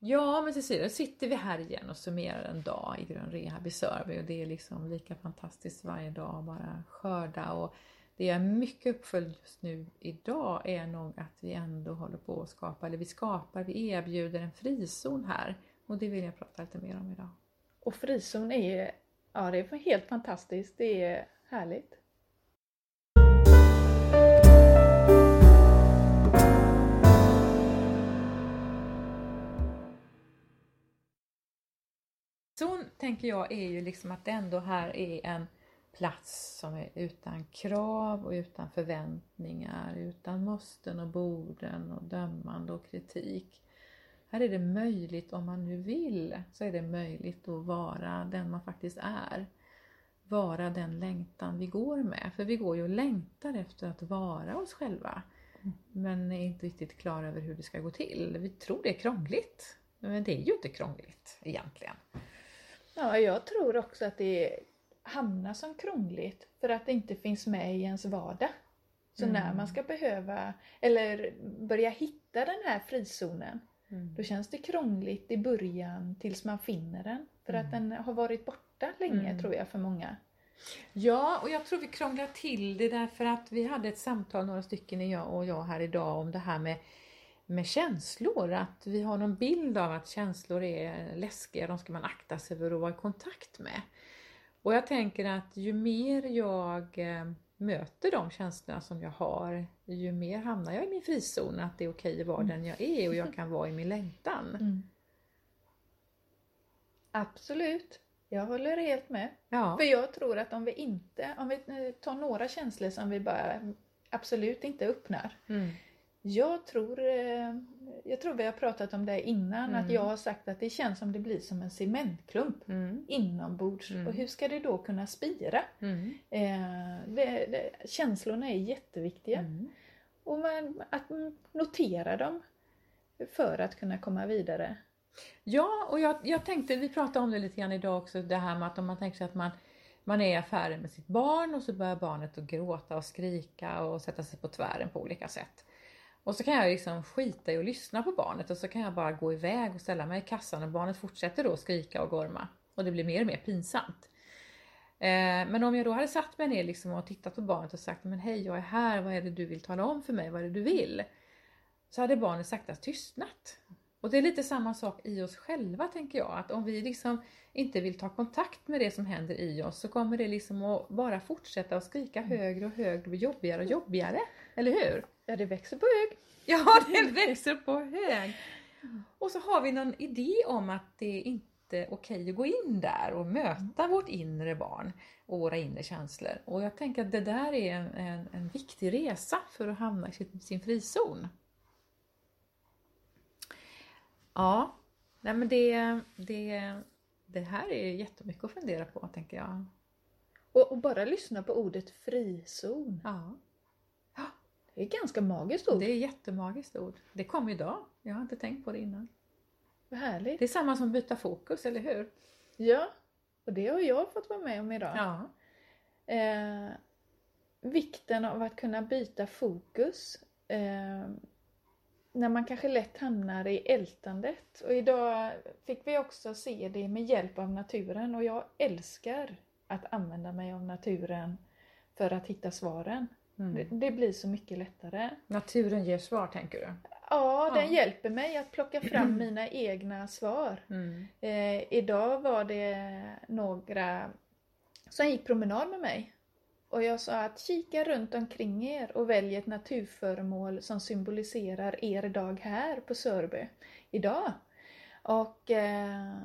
Ja, men Cecilia, då sitter vi här igen och summerar en dag i Grön Rehab i Sörby och det är liksom lika fantastiskt varje dag bara skörda och det jag är mycket uppföljd just nu idag är nog att vi ändå håller på att skapa, eller vi skapar, vi erbjuder en frizon här och det vill jag prata lite mer om idag. Och frizon är, ja det är helt fantastiskt, det är härligt. Tänker jag är ju liksom att det ändå här är en plats som är utan krav och utan förväntningar, utan måsten och borden och dömande och kritik. Här är det möjligt, om man nu vill, så är det möjligt att vara den man faktiskt är. Vara den längtan vi går med, för vi går ju och längtar efter att vara oss själva. Men är inte riktigt klara över hur det ska gå till. Vi tror det är krångligt, men det är ju inte krångligt egentligen. Ja, jag tror också att det hamnar som krångligt för att det inte finns med i ens vardag. Så Mm. när man ska behöva, eller börja hitta den här frizonen, Mm. då känns det krångligt i början tills man finner den. För att Mm. den har varit borta länge Mm. tror jag för många. Ja, och jag tror vi krånglar till det därför att vi hade ett samtal, några stycken, jag och jag här idag, om det här med, med känslor. Att vi har någon bild av att känslor är läskiga, de ska man akta sig för att vara i kontakt med. Och jag tänker att ju mer jag eh, möter de känslorna som jag har, ju mer hamnar jag i min frizon, att det är okej att vara den jag är och jag kan vara i min längtan. Absolut, jag håller helt med. Ja. För jag tror att om vi inte, om vi eh, tar några känslor som vi bara absolut inte öppnar. Mm. Jag tror, eh, jag tror vi har pratat om det innan, Mm. att jag har sagt att det känns som det blir som en cementklump Mm. inombords. Mm. Och hur ska det då kunna spira? Mm. Eh, det, det, känslorna är jätteviktiga. Mm. Och man, att notera dem för att kunna komma vidare. Ja, och jag, jag tänkte, vi pratade om det lite grann idag också, det här med att om man tänker sig att man, man är i affären med sitt barn och så börjar barnet att gråta och skrika och sätta sig på tvären på olika sätt. Och så kan jag liksom skita i att lyssna på barnet och så kan jag bara gå iväg och ställa mig i kassan och barnet fortsätter då skrika och gorma. Och det blir mer och mer pinsamt. Eh, men om jag då hade satt mig ner liksom och tittat på barnet och sagt men hej jag är här, vad är det du vill tala om för mig, vad är det du vill? Så hade barnet sakta tystnat. Och det är lite samma sak i oss själva tänker jag, att om vi liksom inte vill ta kontakt med det som händer i oss så kommer det liksom att bara fortsätta att skrika högre och högre och jobbigare och jobbigare. Eller hur? Ja, det växer på hög. Ja, det växer på hög. Och så har vi någon idé om att det inte är okej att gå in där och möta vårt inre barn och våra inre känslor. Och jag tänker att det där är en, en, en viktig resa för att hamna i sin, sin frizon. Ja, nej men det, det, det här är jättemycket att fundera på tänker jag. Och, och bara lyssna på ordet frizon. Ja, Det är ganska magiskt ord. det är jättemagiskt ord. Det kom idag. Jag har inte tänkt på det innan. Vad härligt. Det är samma som byta fokus, eller hur? Ja, och det har jag fått vara med om idag. Ja. Eh, vikten av att kunna byta fokus. Eh, när man kanske lätt hamnar i ältandet. Och idag fick vi också se det med hjälp av naturen och jag älskar att använda mig av naturen för att hitta svaren. Det, Mm. det blir så mycket lättare. Naturen ger svar, tänker du? Ja, den Ja. hjälper mig att plocka fram mina egna svar. Mm. Eh, idag var det några som gick promenad med mig. Och jag sa att kika runt omkring er och välj ett naturföremål som symboliserar er dag här på Sörby idag. Och eh,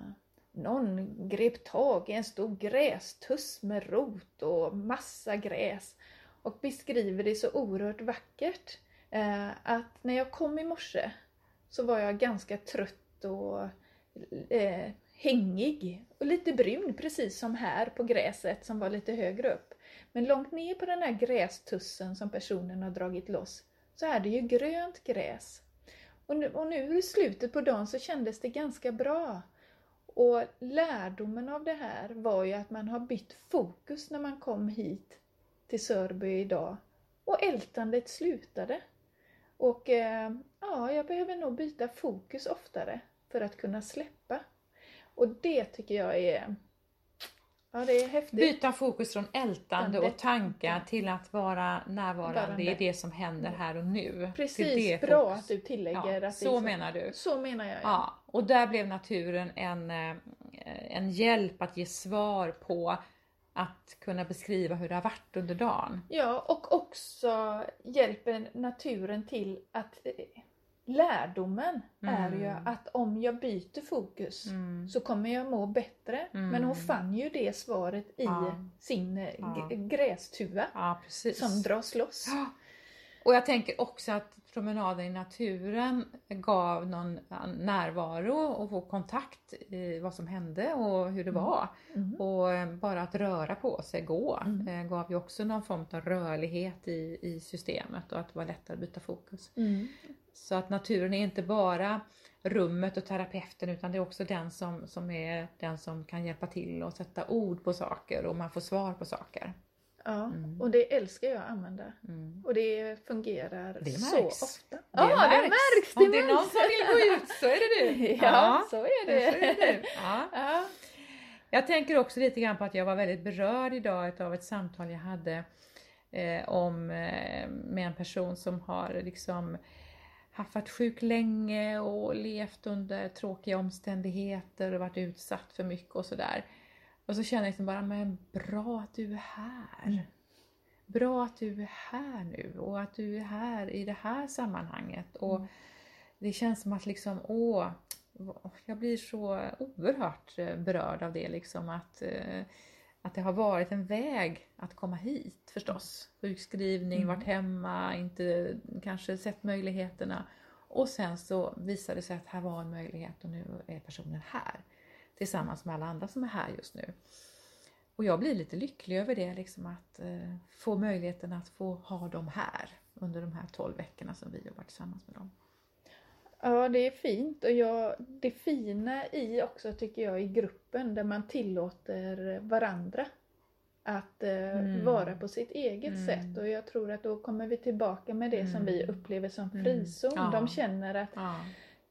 någon grep tag i en stor grästuss med rot och massa gräs och beskriver det så oerhört vackert. Eh, att när jag kom i morse så var jag ganska trött och eh, hängig och lite brun precis som här på gräset som var lite högre upp. Men långt ner på den här grästussen som personen har dragit loss så är det ju grönt gräs. Och nu, och nu i slutet på dagen så kändes det ganska bra. Och lärdomen av det här var ju att man har bytt fokus när man kom hit till Sörby idag. Och ältandet slutade. Och eh, ja, jag behöver nog byta fokus oftare för att kunna släppa. Och det tycker jag är Ja, det är häftigt. Byta fokus från ältande och tankar till att vara närvarande Varande. i det som händer här och nu. Precis, bra fokus. att du tillägger Ja, att det är så menar du. Så menar jag. Ja, och där blev naturen en, eh, en hjälp att ge svar på att kunna beskriva hur det har varit under dagen. Ja, och också hjälper naturen till att lärdomen är ju Mm. att om jag byter fokus så kommer jag må bättre. Mm. Men hon fann ju det svaret i Ja. sin Ja. grästuva Ja, som dras loss. Och jag tänker också att promenaden i naturen gav någon närvaro och få kontakt i vad som hände och hur det var. Mm. Och eh, bara att röra på sig, gå, Mm. eh, gav ju också någon form av rörlighet i, i systemet och att det var lättare att byta fokus. Mm. Så att naturen är inte bara rummet och terapeuten utan det är också den som, som är den som kan hjälpa till och sätta ord på saker och man får svar på saker. Ja, Mm. och det älskar jag att använda. Mm. Och det fungerar Det så märks. ofta. Det ja, det märks! Om Det är någon märks. som vill gå ut så är det du. Ja, så är så det. är det. Ja. Ja. Jag tänker också lite grann på att jag var väldigt berörd idag av ett samtal jag hade eh, om, eh, med en person som har liksom haft varit sjuk länge och levt under tråkiga omständigheter och varit utsatt för mycket och sådär. Och så känner jag liksom bara, men bra att du är här. Mm. Bra att du är här nu och att du är här i det här sammanhanget. Och Mm. det känns som att liksom, åh, jag blir så oerhört eh, berörd av det liksom att, eh, att det har varit en väg att komma hit förstås. Sjukskrivning, Mm. varit hemma, inte kanske sett möjligheterna. Och sen så visade det sig att här var en möjlighet och nu är personen här. Tillsammans med alla andra som är här just nu. Och jag blir lite lycklig över det, liksom att eh, få möjligheten att få ha dem här under de här 12 veckorna som vi jobbar tillsammans med dem. Ja, det är fint. Och jag, det fina i också tycker jag i gruppen där man tillåter varandra att eh, Mm. vara på sitt eget Mm. sätt. Och jag tror att då kommer vi tillbaka med det som vi Mm. upplever som Mm. frizon. Ja. De känner att Ja.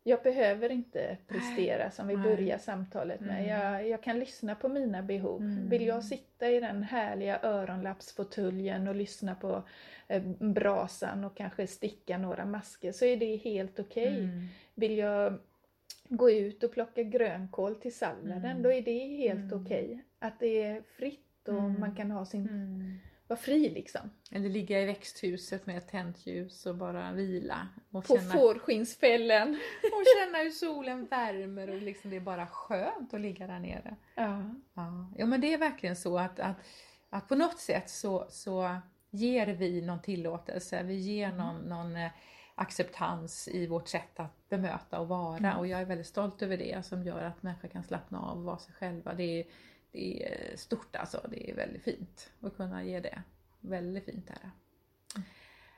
Jag behöver inte prestera som vi börjar samtalet med. Mm. Jag, jag kan lyssna på mina behov. Mm. Vill jag sitta i den härliga öronlappsfåtöljen och lyssna på eh, brasan och kanske sticka några masker så är det helt okej. Mm. Vill jag gå ut och plocka grönkål till salladen, Mm. då är det helt Mm. okej. Att det är fritt och Mm. man kan ha sin, Mm. Vara fri liksom. Eller ligga i växthuset med ett tänt ljus och bara vila. Och På känna, fårskinnsfällen. och känna hur solen värmer och liksom det är bara skönt att ligga där nere. Ja. Ja, ja men det är verkligen så att, att, att på något sätt så, så ger vi någon tillåtelse, vi ger Mm. någon, någon eh, acceptans i vårt sätt att bemöta och vara Mm. och jag är väldigt stolt över det som gör att människor kan slappna av och vara sig själva. Det är, det är eh, stort alltså, det är väldigt fint att kunna ge det. Väldigt fint är det.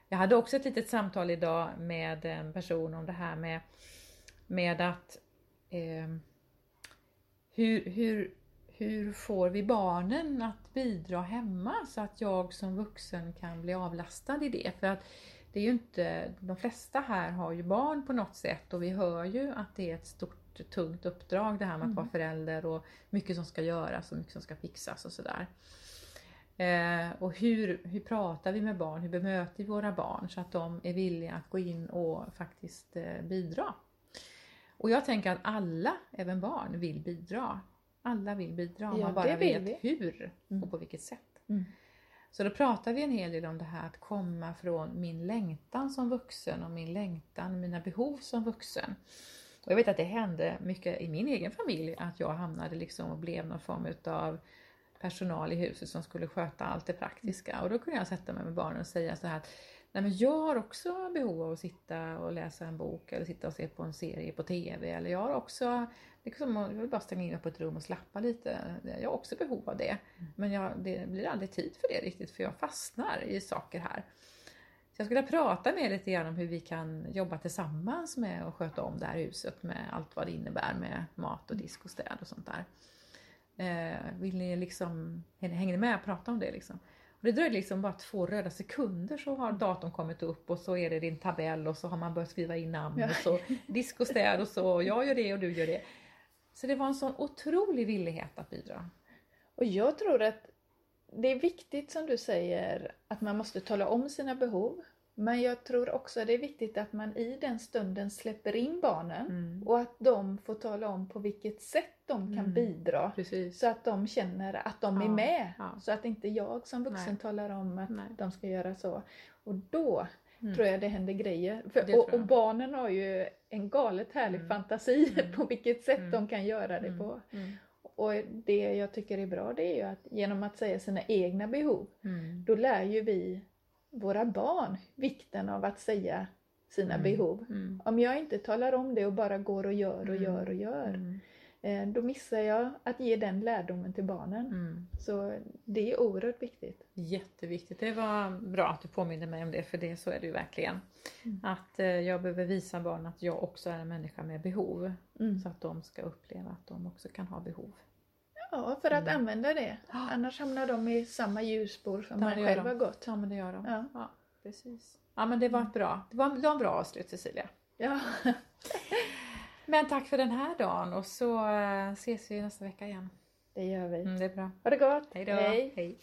Jag hade också ett litet samtal idag med en person om det här med, med att eh, hur, hur, hur får vi barnen att bidra hemma så att jag som vuxen kan bli avlastad i det? För att det är ju inte, de flesta här har ju barn på något sätt och vi hör ju att det är ett stort tungt uppdrag det här med att Mm. vara förälder och mycket som ska göras och mycket som ska fixas och sådär. Eh, och hur, hur pratar vi med barn? Hur bemöter vi våra barn så att de är villiga att gå in och faktiskt eh, bidra? Och jag tänker att alla, även barn, vill bidra. Alla vill bidra Ja, man bara vet vi. hur Mm. och på vilket sätt. Mm. Så då pratar vi en hel del om det här att komma från min längtan som vuxen och min längtan, mina behov som vuxen. Och jag vet att det hände mycket i min egen familj att jag hamnade liksom och blev någon form utav personal i huset som skulle sköta allt det praktiska. Och då kunde jag sätta mig med barnen och säga så här att Nej, men jag har också behov av att sitta och läsa en bok eller sitta och se på en serie på TV. Eller jag har också, liksom, jag vill bara stänga in mig på ett rum och slappa lite. Jag har också behov av det. Men jag, det blir aldrig tid för det riktigt för jag fastnar i saker här. Så jag skulle prata med er lite grann om hur vi kan jobba tillsammans med att sköta om det här huset med allt vad det innebär med mat och disk och städ och sånt där. Eh, vill ni liksom, hänger ni med och prata om det liksom? Och det dröjde liksom bara två röda sekunder så har datorn kommit upp och så är det din tabell och så har man börjat skriva in namn och så disk och städ och så jag gör det och du gör det. Så det var en sån otrolig villighet att bidra. Och jag tror att det är viktigt som du säger att man måste tala om sina behov. Men jag tror också att det är viktigt att man i den stunden släpper in barnen Mm. och att de får tala om på vilket sätt de kan Mm. bidra. Precis. Så att de känner att de är Ja, med. ja. Så att inte jag som vuxen Nej. talar om att Nej. de ska göra så. Och då Mm. tror jag det händer grejer. För, och, och barnen har ju en galet härlig Mm. fantasi Mm. på vilket sätt Mm. de kan göra det Mm. på. Och det jag tycker är bra det är ju att genom att säga sina egna behov Mm. då lär ju vi våra barn vikten av att säga sina Mm. behov. Mm. Om jag inte talar om det och bara går och gör och Mm. gör och gör Mm. Då missar jag att ge den lärdomen till barnen. Mm. Så det är oerhört viktigt. Jätteviktigt. Det var bra att du påminner mig om det för det så är det ju verkligen. Mm. Att eh, jag behöver visa barnen att jag också är en människa med behov. Mm. Så att de ska uppleva att de också kan ha behov. Ja, för att Mm. använda det. Annars hamnar de i samma hjulspår som man själv de. har gått. Ja men det gör de. Ja. Ja, precis. Ja men det var ett bra, det var, det var en bra avslut Cecilia. Ja. Men tack för den här dagen och så eh, ses vi nästa vecka igen. Det gör vi. Mm, det är bra. Ha det gott! Hej då! Hej. Hej.